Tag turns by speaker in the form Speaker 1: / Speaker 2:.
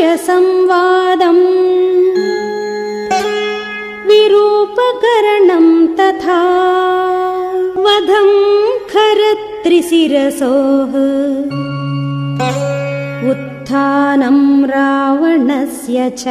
Speaker 1: संवादम् विरूपकरणम् तथा वधम् खरत्रिशिरसोः उत्थानम् रावणस्य च।